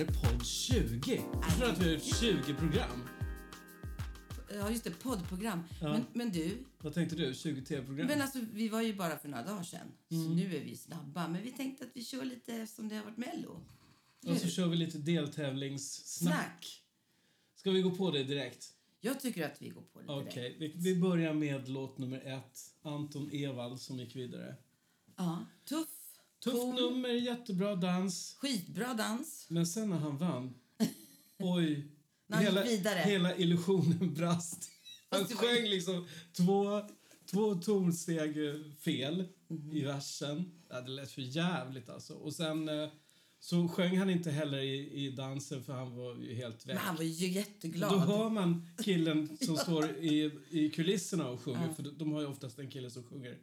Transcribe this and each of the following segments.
det podd 20. Jag tror att vi har gjort 20 program. Ja, just det. Poddprogram. Ja. Men, men du, Vad tänkte du? 20 tv-program? men alltså, vi var ju bara för några dagar sedan. Mm. Så nu är vi snabba. Men vi tänkte att vi kör lite som det har varit Mello. Och så kör vi lite deltävlingssnack. Snack. Ska vi gå på det direkt? Jag tycker att vi går på lite Okej, direkt. vi, vi börjar med låt nummer ett. Anton Ewald som gick vidare. Ja, tuff. Tufft cool, nummer, jättebra dans. Skitbra dans. Men sen när han vann, oj. Hela, hela illusionen brast. Han sjöng liksom två, två tonsteg eh, fel Mhm. i versen. Ja, det lät för jävligt alltså. Och sen eh, så sjöng han inte heller i, i dansen för han var ju helt väck. Men han var ju jätteglad. Då hör man killen som står i, i kulisserna och sjunger. För de, de har ju oftast en kille som sjunger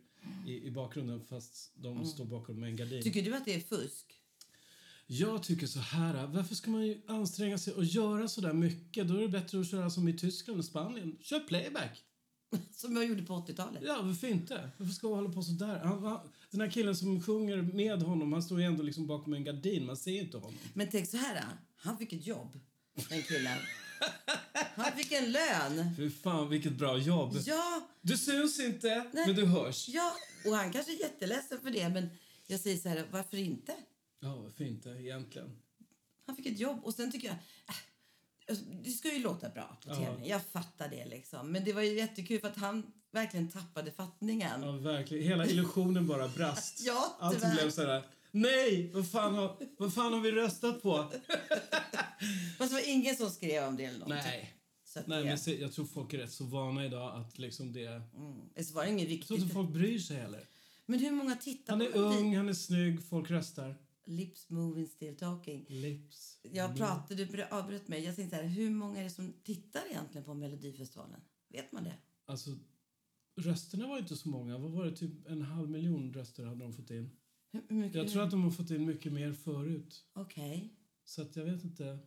i, i bakgrunden fast de står bakom en gardin. Mm. Tycker du att det är fusk? Jag tycker så här. Varför ska man ju anstränga sig och göra så där mycket? Då är det bättre att köra som i Tyskland och Spanien. Kör playback! Som jag gjorde på 80-talet. Ja, varför inte? Varför ska man hålla på så där? Han, den här killen som sjunger med honom, han står ju ändå liksom bakom en gardin. Man ser inte honom. Men tänk så här, han fick ett jobb, den killen. Han fick en lön. Fy fan, vilket bra jobb. Ja, Du syns inte, Nej. men du hörs. ja, och han kanske är jätteledsen för det, men jag säger så här, varför inte? Ja, varför inte egentligen? Han fick ett jobb och sen tycker jag, äh, alltså, det ska ju låta bra på Ja. tv. Jag fattar det liksom. Men det var ju jättekul för att han verkligen tappade fattningen. Ja, verkligen. Hela illusionen bara brast. Ja, Allt blev så här. Nej, vad fan, har, vad fan har vi röstat på? Fast det var ingen som skrev om det eller någonting. Nej. Så att Nej, det, men se, jag tror folk är rätt så vana idag att liksom det... mm, så var det inget Jag tror inte viktigt. folk bryr sig heller. Men hur många tittar Han är på ung, han är snygg, folk röstar. Lips moving still talking. Lips. Jag pratade, du avbröt mig. Jag tänkte så här, hur många är det som tittar egentligen på Melodifestivalen? Vet man det? Alltså, rösterna var inte så många. Vad var det? Typ en halv miljon röster hade de fått in. Hur? Jag tror att de har fått in mycket mer förut. Okej. Så att jag vet inte.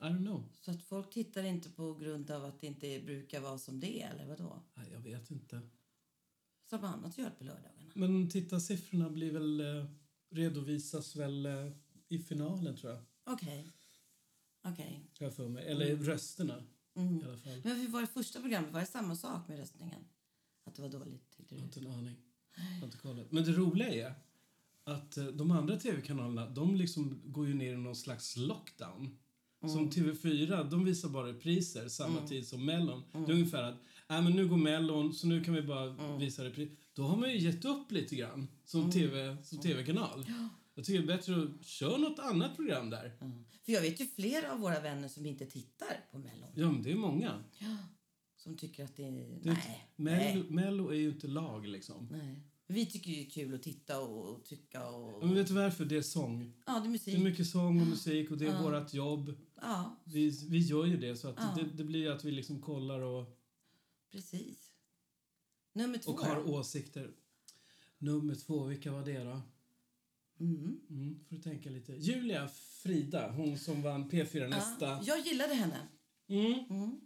I don't know. Så att folk tittar inte på grund av att det inte brukar vara som det är, eller vadå? Nej, jag vet inte. Som annat gör på lördagarna. Men tittarsiffrorna blir väl... Eh, redovisas väl eh, i finalen, tror jag. Okej. Okej. Har jag för mig. Eller rösterna, i alla fall. Men hur var det första programmet? Var det samma sak med röstningen? Att det var dåligt, tyckte Jag har inte en aning. Jag har inte kollat. Men det roliga är att eh, de andra tv-kanalerna, de liksom går ju ner i någon slags lockdown. Som TV4, de visar bara repriser samma tid som Mellon. Det är ungefär att, äh, men nu går Mellon, så nu kan vi bara visa repriser. Då har man ju gett upp lite grann som TV, som TV-kanal. Jag tycker det är bättre att köra något annat program där. Mm. För jag vet ju flera av våra vänner som inte tittar på Mellon. Ja, men det är många. Som tycker att det är... Det är nej. Mello. Mello är ju inte lag liksom. nej. Vi tycker ju det är kul att titta och, och tycka och... Men vet du varför? Det är sång. Ja, det är Det musik. är mycket sång och musik och det är vårt jobb. Ja, Vi, vi gör ju det så att Ja. det, det blir att vi liksom kollar och, precis. Nummer två och har åsikter. Nummer två, vilka var det då? Mm. Mm, får du tänka lite. Julia Frida, hon som vann P4 nästa. Ja, jag gillade henne. Mm.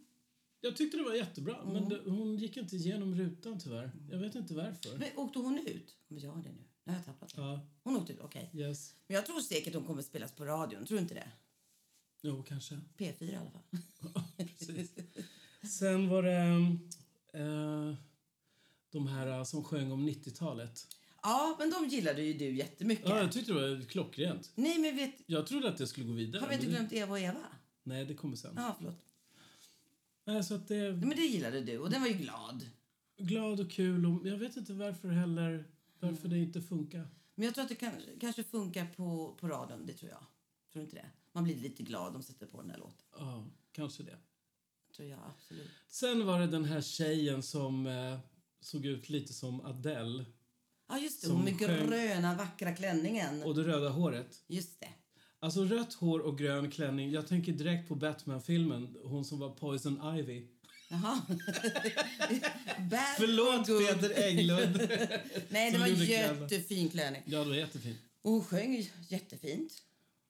Jag tyckte det var jättebra, Mm. men det, hon gick inte igenom rutan tyvärr. Jag vet inte varför. Men åkte hon ut? Kommer jag det nu? Nu har jag tappat det. Ja, Hon åkte ut, okej. yes. Men jag tror säkert hon kommer spelas på radion. Tror du inte det? Jo, kanske. P4 i alla fall. Precis. Sen var det eh, de här eh, som sjöng om 90-talet. Ja, men de gillade ju du jättemycket. Ja, jag tyckte det var klockrent. Nej, men vet... Jag trodde att det skulle gå vidare. Har vi inte glömt Eva och Eva? Nej, det kommer sen. Ja, förlåt. Nej, så att det men det gillade du och den var ju glad. glad och kul och jag vet inte varför heller, varför det inte funkar. Men jag tror att det kan, kanske funkar på, på radion, det tror jag. Tror du inte det? Man blir lite glad om de sätter på den där låten. Ja, kanske det. tror jag absolut. Sen var det den här tjejen som eh, såg ut lite som Adele Ja, just det. Hon med sjöng- gröna vackra klänningen. och det röda håret. Just det. Alltså rött hår och grön klänning. Jag tänker direkt på Batman-filmen. Hon som var Poison Ivy. Jaha. Förlåt. Peter Englund. Nej, det var jättefin klänning. Ja, det var jättefint. Och hon sjöng jättefint.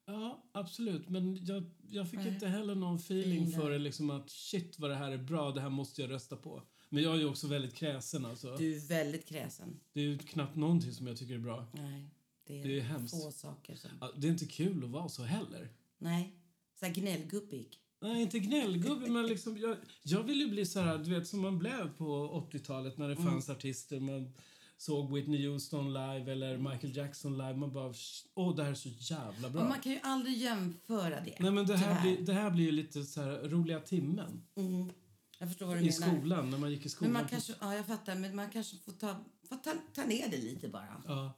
Ja, absolut. Men jag, jag fick inte heller någon feeling för det. Liksom att shit vad det här är bra, det här måste jag rösta på. Men jag är ju också väldigt kräsen alltså. Du är väldigt kräsen. Det är knappt någonting som jag tycker är bra. Nej, det är, Det är hemskt. få saker som... Det är inte kul att vara så heller. Nej. Så här gnällgubbig. Nej, inte gnällgubbe, men liksom, jag, jag vill ju bli så här, du vet, som man blev på 80-talet när det Mm. fanns artister. Man såg Whitney Houston live eller Michael Jackson live. Man bara, åh, det här är så jävla bra. Och man kan ju aldrig jämföra det. Nej, men det här, tyvärr. blir, det här blir ju lite så här roliga timmen Mm. Jag förstår vad du i menar. skolan, när man gick i skolan. Men man kanske, ja, jag fattar, men man kanske får ta, får ta, ta ner det lite bara. Ja,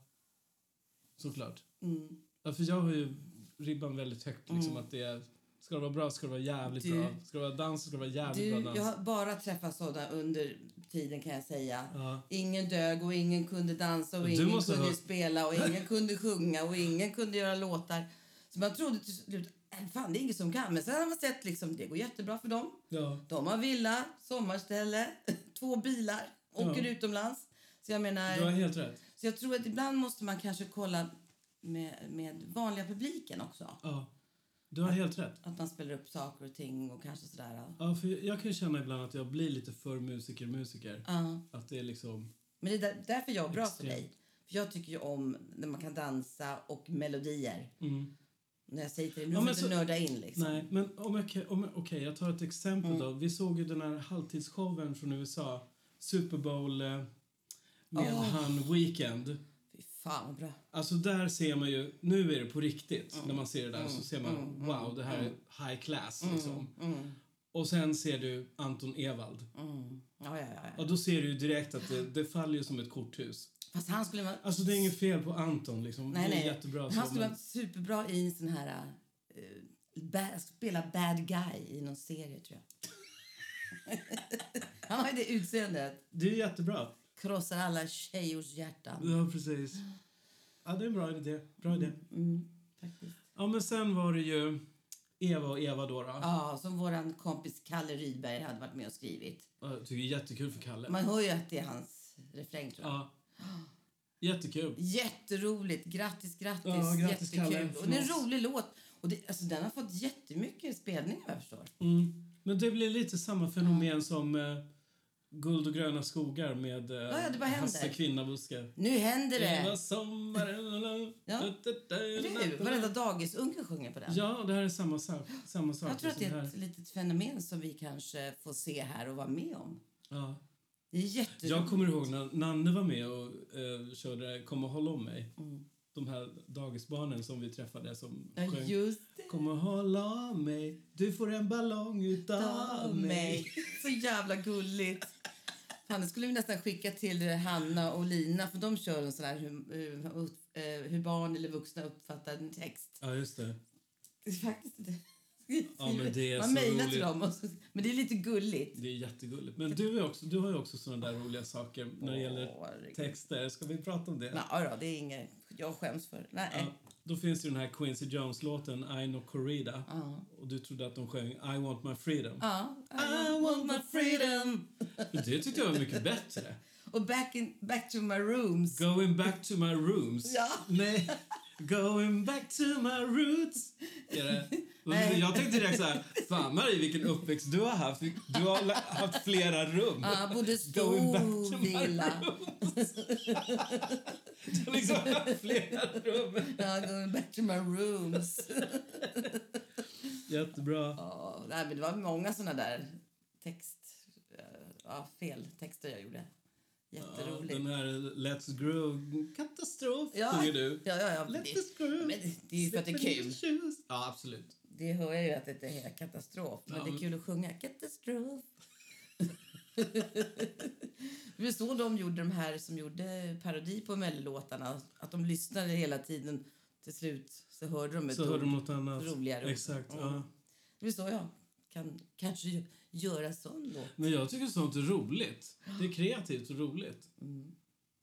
såklart. Mm. Ja, för jag har ju ribban väldigt högt. Liksom, att det är, ska det vara bra ska det vara jävligt Du- bra. Ska det vara dans ska det vara jävligt Du, bra dans. jag har bara träffat sådana under tiden kan jag säga. Ja. Ingen dög och ingen kunde dansa och Du ingen kunde ha- spela och ingen kunde sjunga och ingen kunde göra låtar. Så man trodde till slut, "Äh, fan det är ingen som kan. Men sen har man sett liksom, det går jättebra för dem. Ja. De har villa, sommarställe, två bilar, åker Ja. utomlands. Så jag menar, Du har helt rätt. Så jag tror att ibland måste man kanske kolla med, med vanliga publiken också. Ja. Du har helt rätt. Att man spelar upp saker och ting och kanske sådär. Ja, för jag kan känna ibland att jag blir lite för musiker-musiker. Ja. Att det är liksom... Men det är där, därför jag är bra Extremt. för dig. För jag tycker ju om när man kan dansa och melodier. Mm. När jag säger till dig, nu Ja, får du så- nörda in liksom. Nej, men om jag, om, jag- okej, jag tar ett exempel Mm. då. Vi såg ju den här halvtidsshowen från USA. Super Bowl eh, med Åh. han Weekend. Fy fan vad bra. Alltså där ser man ju, nu är det på riktigt. Mm. När man ser det där så ser man, wow, det här är high class liksom. Mm, Och sen ser du Anton Ewald. mm. Ja, ja, ja, ja. Och då ser du ju direkt att det, det faller som ett korthus. Fast han skulle vara... Alltså det är inget fel på Anton liksom. nej, det är nej. jättebra Men så, han skulle men- vara superbra i en sån här... Uh, bad, spela bad guy i någon serie, tror jag. han har ju det utseendet. Det är jättebra. Krossar alla tjejers hjärtan. Ja, precis. Ja, det är en bra idé. Bra idé. Mm, faktiskt. Ja, men sen var det ju Eva och Eva då. då. Ja, som våran kompis Kalle Rydberg hade varit med och skrivit. Ja, Jag tycker det är jättekul för Kalle. Man hör ju att det är hans refräng, tror jag. Ja. Jättekul. Jätteroligt. Grattis, grattis. Ja, grattis, Jättekul. Kalle, Och det är en rolig låt. Och det, alltså, den har fått jättemycket spelningar, vad jag förstår. Mm. Men det blir lite samma fenomen som eh, Guld och gröna skogar med eh, ja. Hasse Kvinnabuskar. Nu händer Det det! sommaren... Ja. Eller hur? Varenda dagisungen sjunger på den. Ja, det här är samma sak. Samma sak jag tror att det är ett litet fenomen som vi kanske får se här och vara med om. Ja. Det är jätteroligt. Jag kommer ihåg när Nanne var med och eh, körde Kom och håll om mig. Mm. De här dagisbarnen som vi träffade som Ja, sjöng just det. Kom och håll om mig, du får en ballong utav Av mig. mig. Så jävla gulligt. Det skulle vi nästan skicka till Hanna och Lina för de kör en sån här hur, hur, eh, hur barn eller vuxna uppfattar en text. Ja, just det. Det är faktiskt inte... Ja, men det är Man mejlar till dem. Och så, men det är lite gulligt. Det är jättegulligt. Men du, är också, du har ju också såna där roliga saker när det gäller texter. Ska vi prata om det? Då, det är inget jag skäms för. Nej. Ja, då finns det ju den här Quincy Jones-låten I know Corrida. Ja. Och du trodde att de sjöng I want my freedom. Ja. I want my freedom. Det tyckte jag var mycket bättre. Och back, in, back to my rooms. Going back to my rooms. Ja. Nej. Going back to my roots. Är det? Nej. Jag tänkte direkt så här, fan Marie vilken uppväxt du har haft. Du har haft flera rum. Ja, både Going back stor villa. Du har liksom haft flera rum. Ja, to my rooms. Jättebra. Ja, nej, men det var många såna där text... Ja, fel texter jag gjorde. Ja, Jätteroligt. den här Let's Grow katastrof Ja, sjunger du. Ja, ja, ja. men Let Det, men det, är ju för att det är kul. Ja, absolut. Det hör jag ju att det är katastrof. Men Ja, det är kul att sjunga katastrof. det var så de gjorde de här som gjorde parodi på mellolåtarna. Att de lyssnade hela tiden. Till slut så hörde de ett Så hörde de något annat. roligare. Exakt. Mm. Ja. Det är så jag kan kanske gö- göra sån låt. Men jag tycker sånt är roligt. Det är kreativt och roligt. Mm.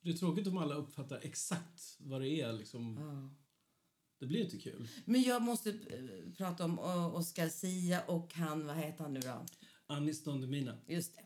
Det är tråkigt om alla uppfattar exakt vad det är. Liksom. Ja. Det blir inte kul. Men jag måste eh, prata om Oscar Sia och han, vad heter han nu då? Anis Don Demina. Just det.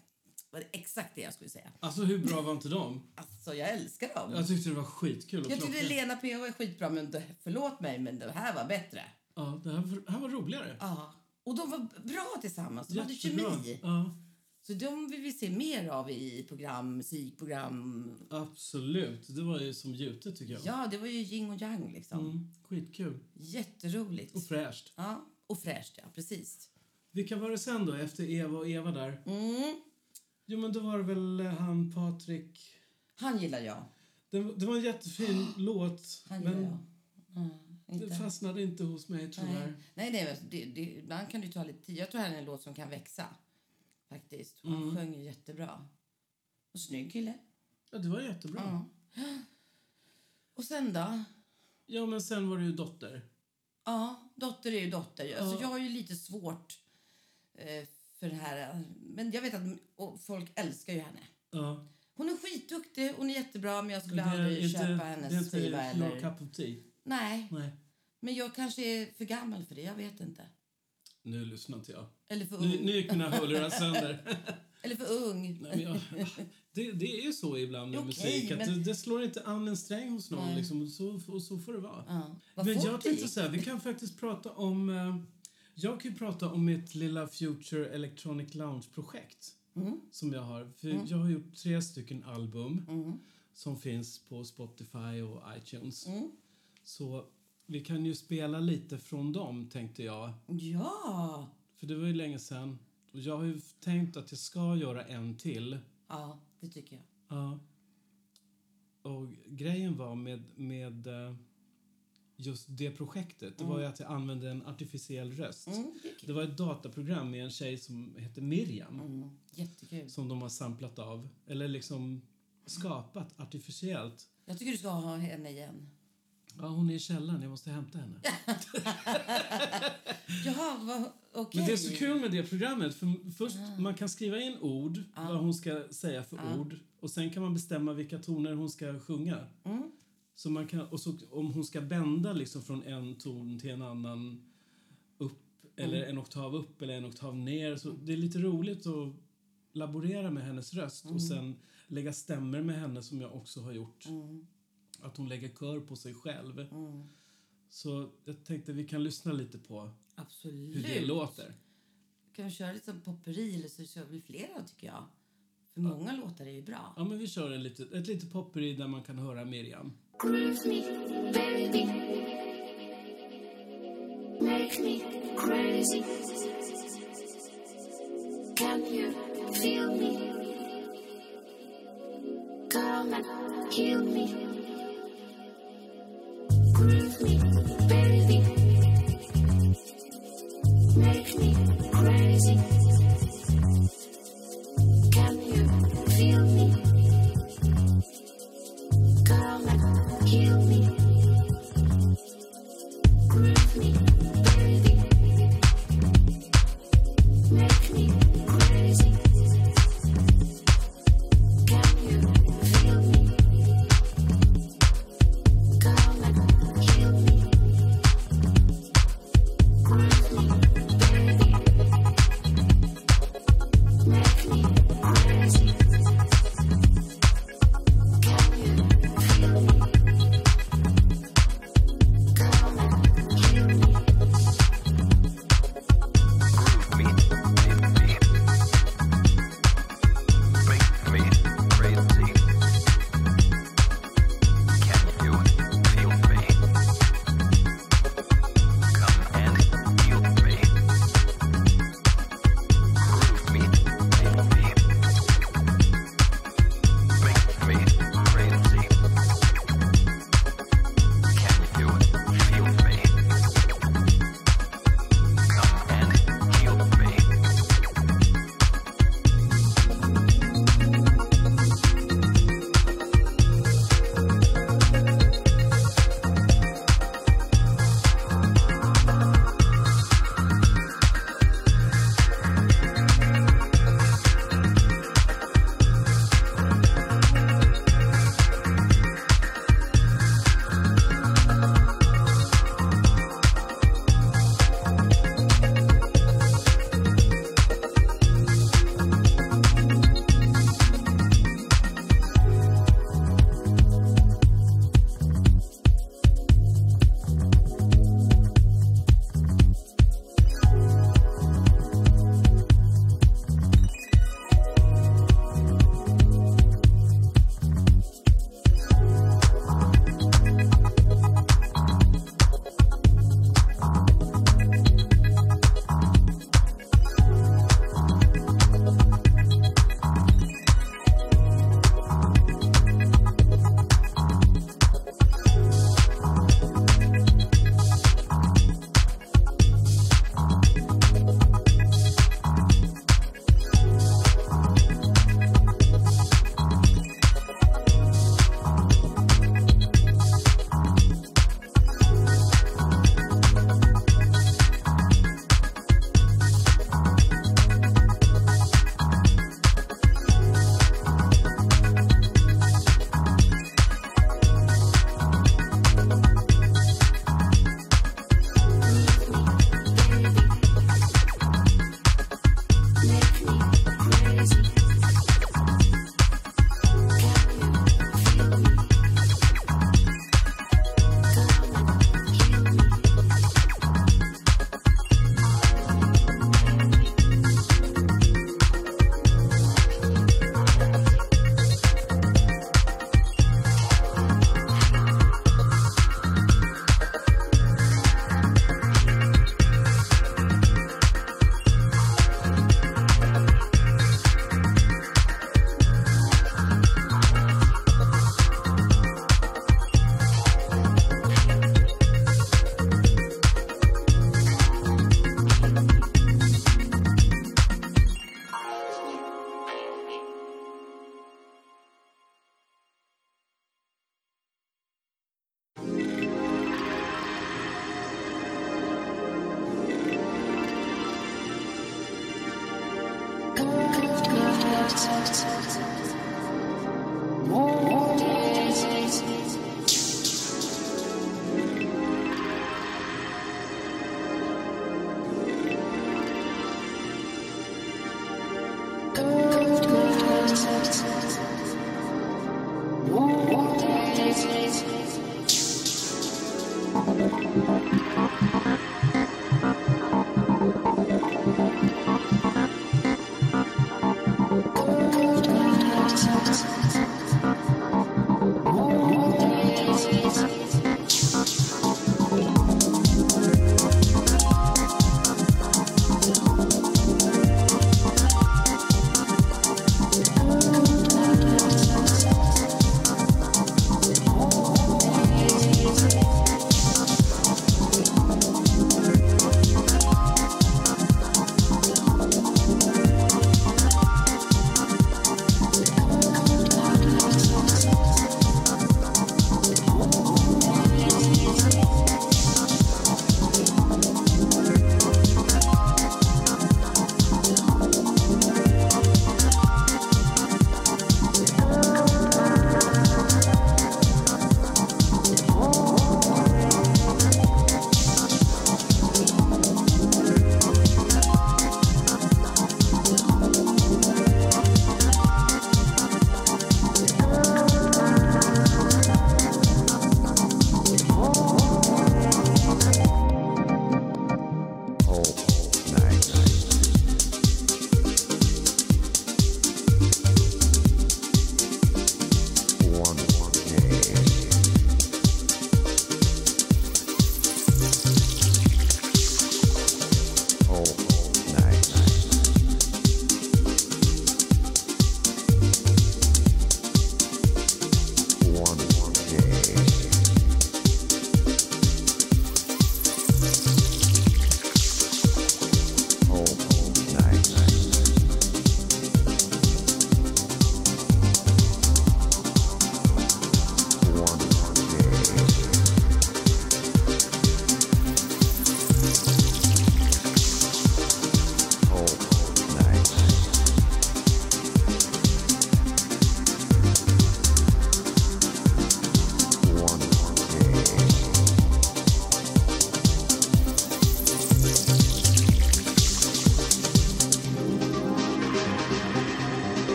Var det exakt det jag skulle säga. Alltså hur bra var inte de? Alltså jag älskar dem. Jag tyckte det var skitkul. Jag tyckte. Lena PH är skitbra, men förlåt mig, men det här var bättre. Ja, det här, var- det här var roligare. Ja. Och de var bra tillsammans. De hade Jättebra. kemi. Ja. Så de vill vi se mer av i program, musikprogram. Absolut. Det var ju som gjutet tycker jag. Ja, det var ju yin och yang liksom. Mm, skitkul. Jätteroligt. Och fräscht. Ja, och fräscht ja, precis. Vilka var det sen då, efter Eva och Eva där? Mm. Jo men då var det väl eh, han Patrik... Han gillar jag. Det, det var en jättefin låt, Han gillar men jag. Mm, det inte. fastnade inte hos mig tyvärr. nej, nej det, det, ibland kan det ta lite tid. Jag tror det här är en låt som kan växa. Faktiskt. Han Mm. sjöng jättebra. Och snygg kille. Ja, det var jättebra. Ja. Och sen då? Ja, men sen var det ju Dotter. Ja, dotter är ju dotter. Alltså, Ja. jag har ju lite svårt eh, för det här. Men jag vet att folk älskar ju henne. Ja. Hon är skitduktig, hon är jättebra men jag skulle Men aldrig inte- köpa Det är hennes inte skiva. Eller... cup of tea. Nej, Nej. men jag kanske är för gammal för det. Jag vet inte. Nu lyssnar inte jag. Eller för ung. Nu, nu gick mina hörlurar sönder. Eller för ung. Nej, men jag, det, det är ju så ibland med Okej, musik. Att men- det, det slår inte an en sträng hos någon. Liksom, och, så, och så får det vara. Ja. Vad Men jag tänkte så här, vi kan faktiskt prata om... Jag kan ju prata om mitt lilla Future Electronic Lounge-projekt Mm. som jag har. För Jag har gjort tre stycken album Mm. som finns på Spotify och iTunes. Mm. Så vi kan ju spela lite från dem, tänkte jag. Ja! För det var ju länge sedan. Och jag har ju tänkt att jag ska göra en till. Ja, det tycker jag. Ja. Och grejen var med, med eh, just det projektet, det var ju att jag använde en artificiell röst. Mm, det. Det var ett dataprogram med en tjej som heter Miriam Mm, jättekul. som de har samplat av, eller liksom skapat artificiellt. Jag tycker du ska ha henne igen. Ja, hon är i källaren, jag måste hämta henne. Jaha, vad, okej. Men det är så kul med det programmet. För först Man kan skriva in ord, Ja. vad hon ska säga för Ja. ord. Och Sen kan man bestämma vilka toner hon ska sjunga. Mm. Så man kan, och så, om hon ska bända liksom från en ton till en annan upp, eller Mm. en oktav upp eller en oktav ner. Så det är lite roligt att laborera med hennes röst och sen lägga stämmer med henne som jag också har gjort. Mm. Att hon lägger kör på sig själv. Mm. Så jag tänkte vi kan lyssna lite på Absolut. hur det låter. Kan vi köra lite som popperi eller så kör vi flera tycker jag. För många låtar är ju bra. Ja, men vi kör en lite, ett litet popperi där man kan höra Miriam. Groove me, baby. Make me crazy.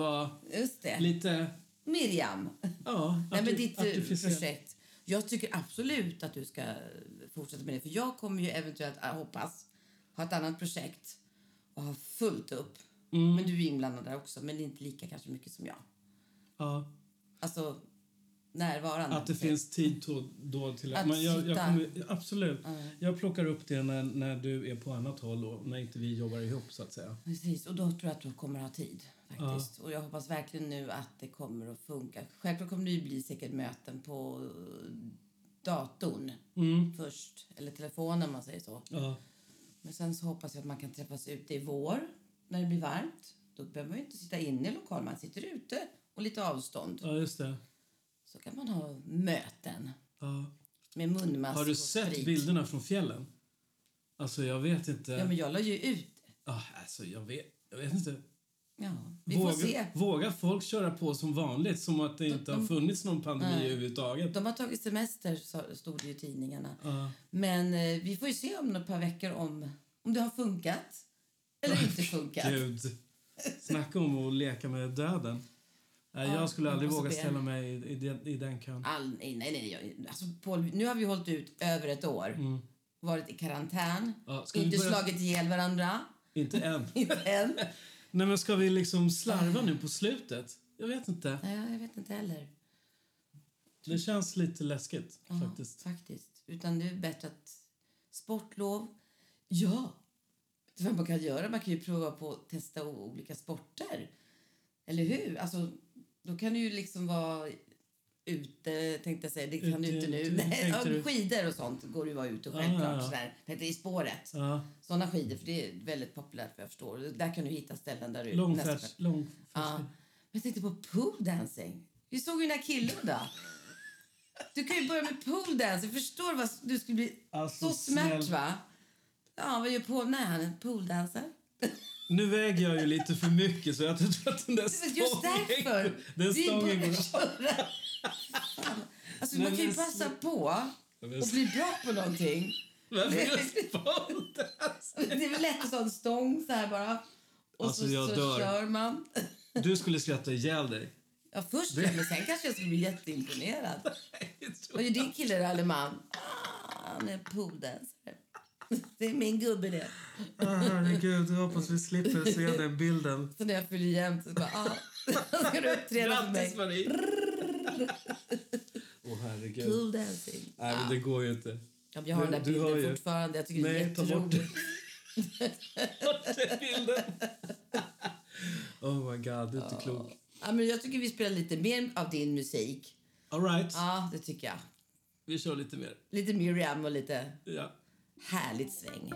Var Just det. lite... Miriam. Ja, Nej, men ditt eh, projekt. Jag tycker absolut att du ska fortsätta med det. För jag kommer ju eventuellt, hoppas, ha ett annat projekt och ha fullt upp. Mm. Men du är inblandad där också, men inte lika kanske mycket som jag. Ja, Alltså närvarande. att det finns tid då, då till Att Men jag, jag kommer, absolut. Jag plockar upp det när, när du är på annat håll och när inte vi jobbar ihop så att säga. Precis, och då tror jag att du kommer ha tid. Faktiskt. Och jag hoppas verkligen nu att det kommer att funka. Självklart kommer det ju bli säkert möten på datorn Mm. först, eller telefonen om man säger så. Ja, Men sen så hoppas jag att man kan träffas ute i vår när det blir varmt. Då behöver man ju inte sitta inne i lokal, man sitter ute och lite avstånd. ja just det. Så kan man ha möten Ja. med munmask Har du sett sprit. bilderna från fjällen? Alltså jag vet inte. Ja, men jag la ju ut. Ah, alltså jag vet, jag vet inte. Ja, vi Vågar, får se. vågar folk köra på som vanligt som att det inte har funnits någon pandemi Nej. överhuvudtaget? De har tagit semester, stod det i tidningarna. Ja. Men eh, vi får ju se om ett par veckor om, om det har funkat eller inte funkat. Gud. Snacka om att leka med döden. Ja, jag skulle aldrig våga ställa mig i, i, den, i den kön. All, nej, nej, nej. Alltså, Paul, nu har vi hållit ut över ett år. Mm. Varit i karantän. Ja, inte börja- slagit ihjäl varandra. Inte än. Inte än. Nej, men ska vi liksom slarva nu på slutet? Jag vet inte. Nej, jag vet inte heller. Det känns lite läskigt Ja, faktiskt. faktiskt. Utan det är bättre att sportlov. Ja, vad man kan göra? Man kan ju prova på att testa olika sporter. Eller hur? Alltså, då kan du ju liksom vara ute, tänkte jag säga. Det kan du Ute- inte nu. Nej, ja, du? skidor och sånt går du vara ute Ah, självklart. ja, ja. I spåret. Ja, Såna skidor, för det är väldigt populärt vad jag förstår. Där kan du hitta ställen där du långfärds... Långfärds Ja. Jag tänkte på pool dancing. Vi såg ju den här killen då. Du kan ju börja med pool dancing. Förstår du vad du skulle bli Alltså, så smärt snäll- va? Ja, vad gör Paul när han är pooldancer? Nu väger jag ju lite för mycket så jag tror att den där Men Just stången... därför. Den stången går... Alltså, man kan ju passa på men och bli bra på någonting. Varför just pole Det är väl lätt att ta en stång så här bara. Och Alltså, så, så kör man. Du skulle skratta ihjäl dig. Ja, först det. men sen kanske jag skulle bli jätteimponerad. Vad gör din kille eller man? Ah, han är pooldancer. Det är min gubbe det. Åh, herregud, jag hoppas vi slipper se den bilden. Så när jag fyller jämnt så bara, ah, ska du uppträda för mig? Grattis Marie! Åh herregud. Pooldancing. Nej men det går ju inte. Ja, jag har Du- den där bilden ju. fortfarande. Jag tycker det är Nej, ta bort den bilden. Oh my god, du är inte klok. Ja, men jag tycker vi spelar lite mer av din musik. Alright, Ja, det tycker jag. vi kör lite mer. Lite Miriam och lite Ja. härligt sväng.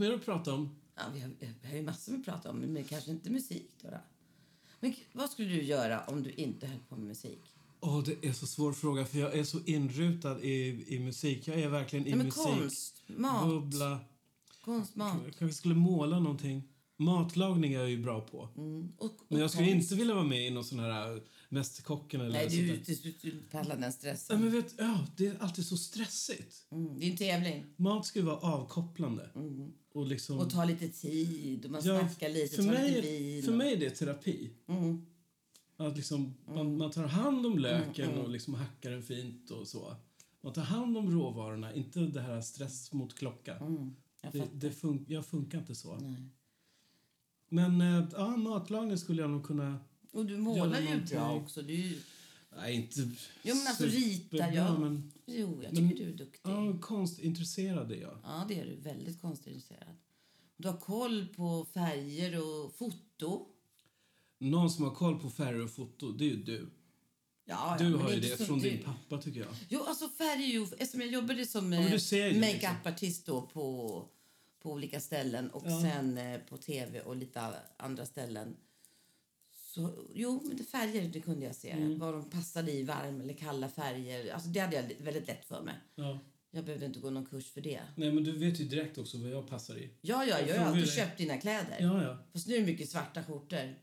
Mer att prata om? Ja, vi, har, vi har ju massor att prata om, men kanske inte musik. Då, då. Men vad skulle du göra om du inte höll på med musik? Åh, det är så svår fråga för jag är så inrutad i, i musik. Jag är verkligen i men musik. konst, mat, Bubbla. konst, mat. Jag kanske skulle måla någonting. Matlagning är jag ju bra på. Mm. Och, och Men jag skulle konst. inte vilja vara med i någon sån här Mästerkocken eller Nej, sånt du, du, du, du pallar den Ja, stressen. men vet, ja, det är alltid så stressigt. Mm. Det är en tävling. Mat ska ju vara avkopplande. Och liksom... Och ta lite tid och man Ja, snackar lite, för mig, lite vin. För och- mig är det terapi. Mm. Att liksom, man, man tar hand om löken och liksom hackar den fint och så. Man tar hand om råvarorna, inte det här stress mot klocka. Mm. Jag Det, det fun jag funkar inte så. Nej. Men äh, ja, matlagning skulle jag nog kunna... Och du målar ju bra också. Du, ju- Nej, inte jo, men alltså rita, superbra, ja. Men, Jo, jag tycker Men- du är duktig. ja, konstintresserad är jag. Ja, det är du. Väldigt konstintresserad. Du har koll på färger och foto. Någon som har koll på färger och foto, det är ju du. Ja, Du ja, men har ju det från du. din pappa, tycker jag. Jo, alltså färg är ju... Eftersom jag jobbade som men eh, du liksom. makeup-artist då på, på olika ställen och Ja. sen eh, på tv och lite andra ställen. Så, jo, men det färger det kunde jag se. Mm. Vad de passade i, varm eller kalla färger. Alltså, det hade jag väldigt lätt för mig. Ja. Jag behövde inte gå någon kurs för det. Nej, men du vet ju direkt också vad jag passar i. Ja, ja, jag har alltid köpt dina kläder. Ja, ja. Fast nu är det mycket svarta skjortor.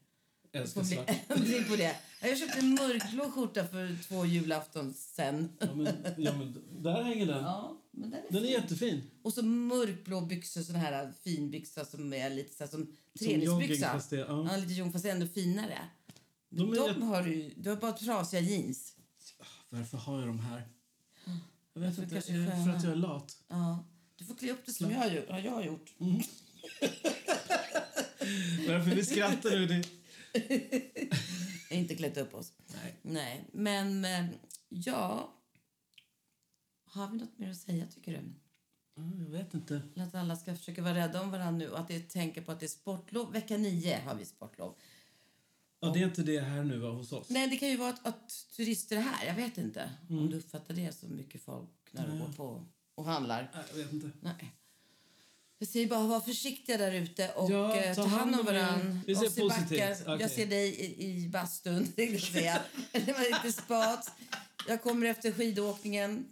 Älskar Får bli, på det. Jag köpte en mörkblå skjorta för två julafton sen. Ja, men, ja, men där hänger den. Ja, men den är Den är fin. jättefin. Och så mörkblå byxor, sån här finbyxa som är lite så här, som träningsbyxa. det- ja. ja. lite jogging fast ändå finare. De De, är jätte- har du, du har bara trasiga jeans. Varför har jag de här? Jag vet inte. Är det för att jag är lat? Ja. Du får klä upp det som jag har, gjort- ja, jag har gjort. Varför vi skrattar nu? Det... Inte klätt upp oss. Nej. Nej, men eh, ja... Har vi något mer att säga, tycker du? Jag vet inte. Att alla ska försöka vara rädda om varandra nu och att det tänker på att det är sportlov. Vecka nio har vi sportlov. Ja, det är inte det här nu va, hos oss. Nej, det kan ju vara att, att turister är här. Jag vet inte Mm. om du uppfattar det så mycket folk när du går på och handlar. Nej, Jag vet inte. Nej. Jag säger bara var försiktiga där ute och Ja, eh, ta hand om varandra. Vi ser positivt. Okej. Jag ser dig i, i bastun, tänkte jag. Det var lite spat. Jag kommer efter skidåkningen.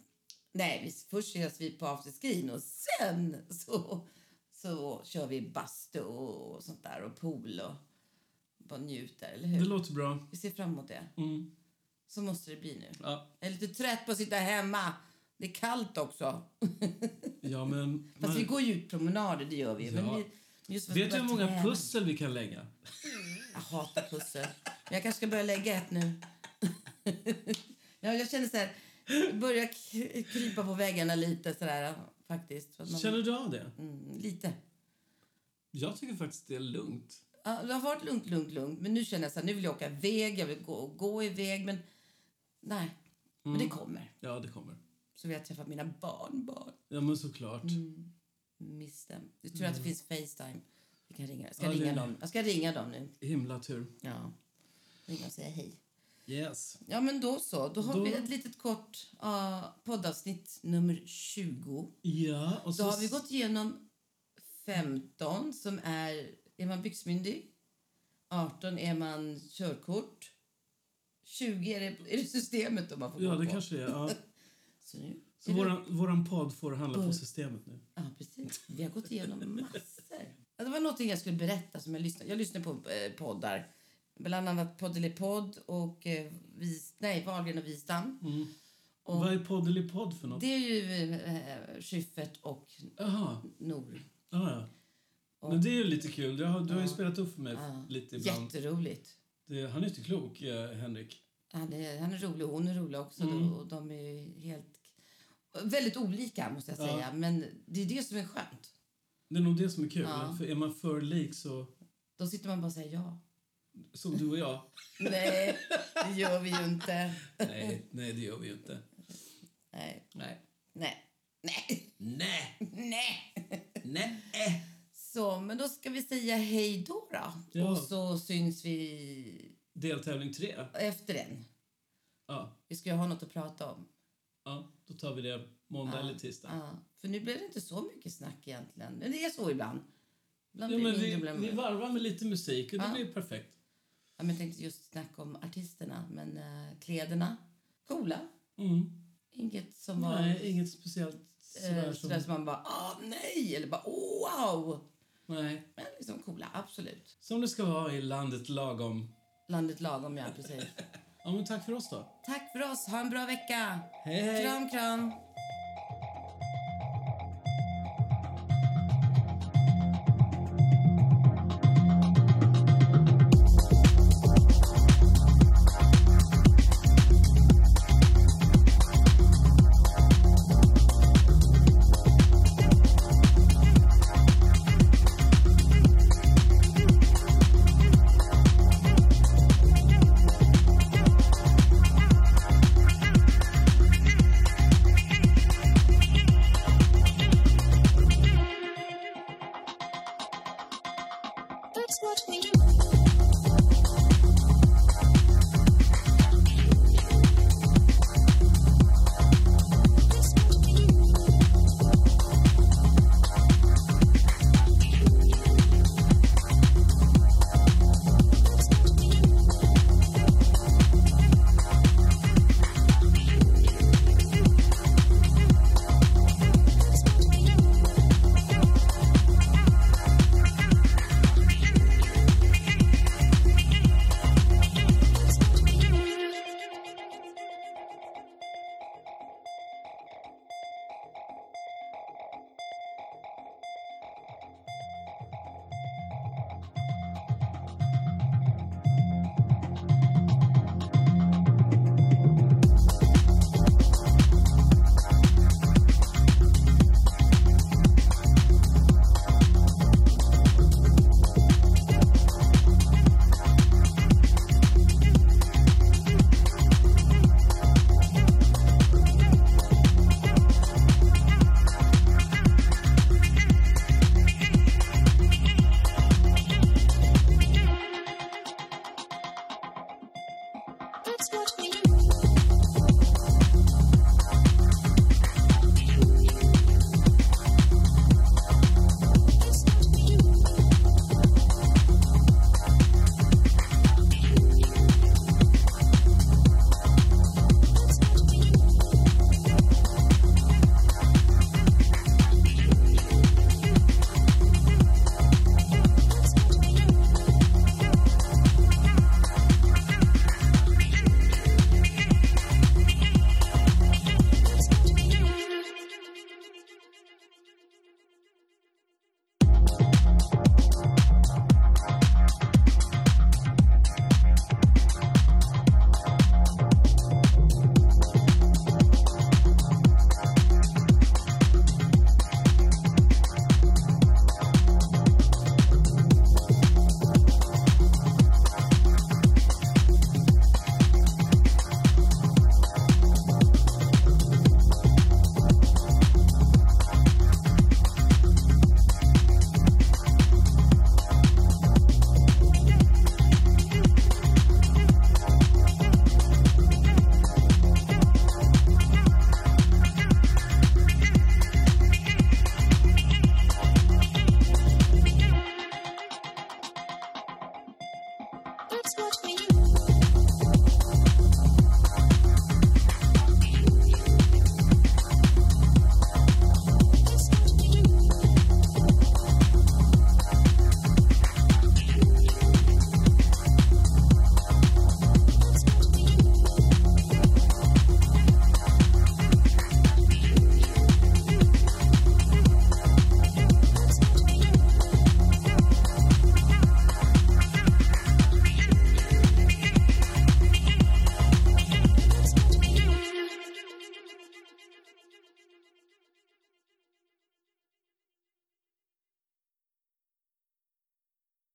Nej, vi, först ses vi på afterskin och sen så, så kör vi bastu och sånt där och pool och bara njuter, eller hur? Det låter bra. Vi ser fram emot det. Mm. Så måste det bli nu. Ja, Jag är lite trött på att sitta hemma. Det är kallt också. ja men... Fast man- vi går ju ut promenader, det gör vi. Men Ja. vi men att Vet du hur många träna. pussel vi kan lägga? Jag hatar pussel. Men jag kanske ska börja lägga ett nu. ja, jag känner så här, börja krypa på väggarna lite sådär faktiskt. Man- Känner du av det? mm, lite. Jag tycker faktiskt det är lugnt. Ja, det har varit lugnt, lugnt, lugnt. Men nu känner jag så här, nu vill jag åka iväg, jag vill gå, gå iväg. Men nej, men Mm. det kommer. Ja, det kommer. Så vill jag träffa mina barnbarn. Ja, men såklart. Mm. Miss dem. Du tror att det finns Facetime? Vi kan ringa. Jag ska Ja, det- ringa dem. Jag ska ringa dem nu. Himla tur. Ja. Ringa och säga hej. Yes. Ja, men då så. Då har Då- vi ett litet kort uh, poddavsnitt nummer 20. Ja, och Då så... har vi gått igenom 15 som är, är man byxmyndig. 18 är man körkort. 20 är det, är det systemet då man får Ja, det på. kanske det är. Ja. Så nu, Så våran, våran podd får handla Mm. på systemet nu. Ja, precis. Vi har gått igenom massor. Det var något jag skulle berätta. som Jag lyssnade, jag lyssnade på eh, poddar. Bland annat Poddelipodd och eh, vis, nej, Wahlgren och Wistam. Och Vad är Poddelipodd för något? det är ju eh, Schyffert och Jaha. Nor. Ja, ja. Men det är ju lite kul. Jag har, du har ju spelat upp för mig Ja. lite ibland. Jätteroligt. Det, han är inte klok, eh, Henrik. Han är, han är rolig, hon är rolig också. Mm. Och de är helt... Väldigt olika, måste jag Ja. säga. Men det är det som är skönt. Det är nog det som är kul. Ja. För är man för lik så... Då sitter man bara och säger ja. Som du och jag. Nej, det gör vi ju inte. nej, nej, det gör vi ju inte. Nej, Nej. nej, nej, Nej. nej. Nej. Så, men då ska vi säga hej då. då. Ja. Och så syns vi Deltävling tre. efter den. Ja. Vi ska ju ha något att prata om. Ja, då tar vi det måndag eller tisdag. Ja, för nu blev det inte så mycket snack egentligen. Men det är så ibland. Ibland Ja, men vi, vi varvar med lite musik och det blir perfekt. Ja, men jag tänkte just snacka om artisterna. Men uh, kläderna, coola. Mm. Inget som var Nej, inget speciellt sådär eh, som... sådär som man bara ah nej eller bara oh, wow. Nej. Men liksom coola, absolut. Som det ska vara i landet lagom. Landet lagom, ja precis. Ja, men tack för oss då. Tack för oss, ha en bra vecka. Hej, hej! Kram, kram.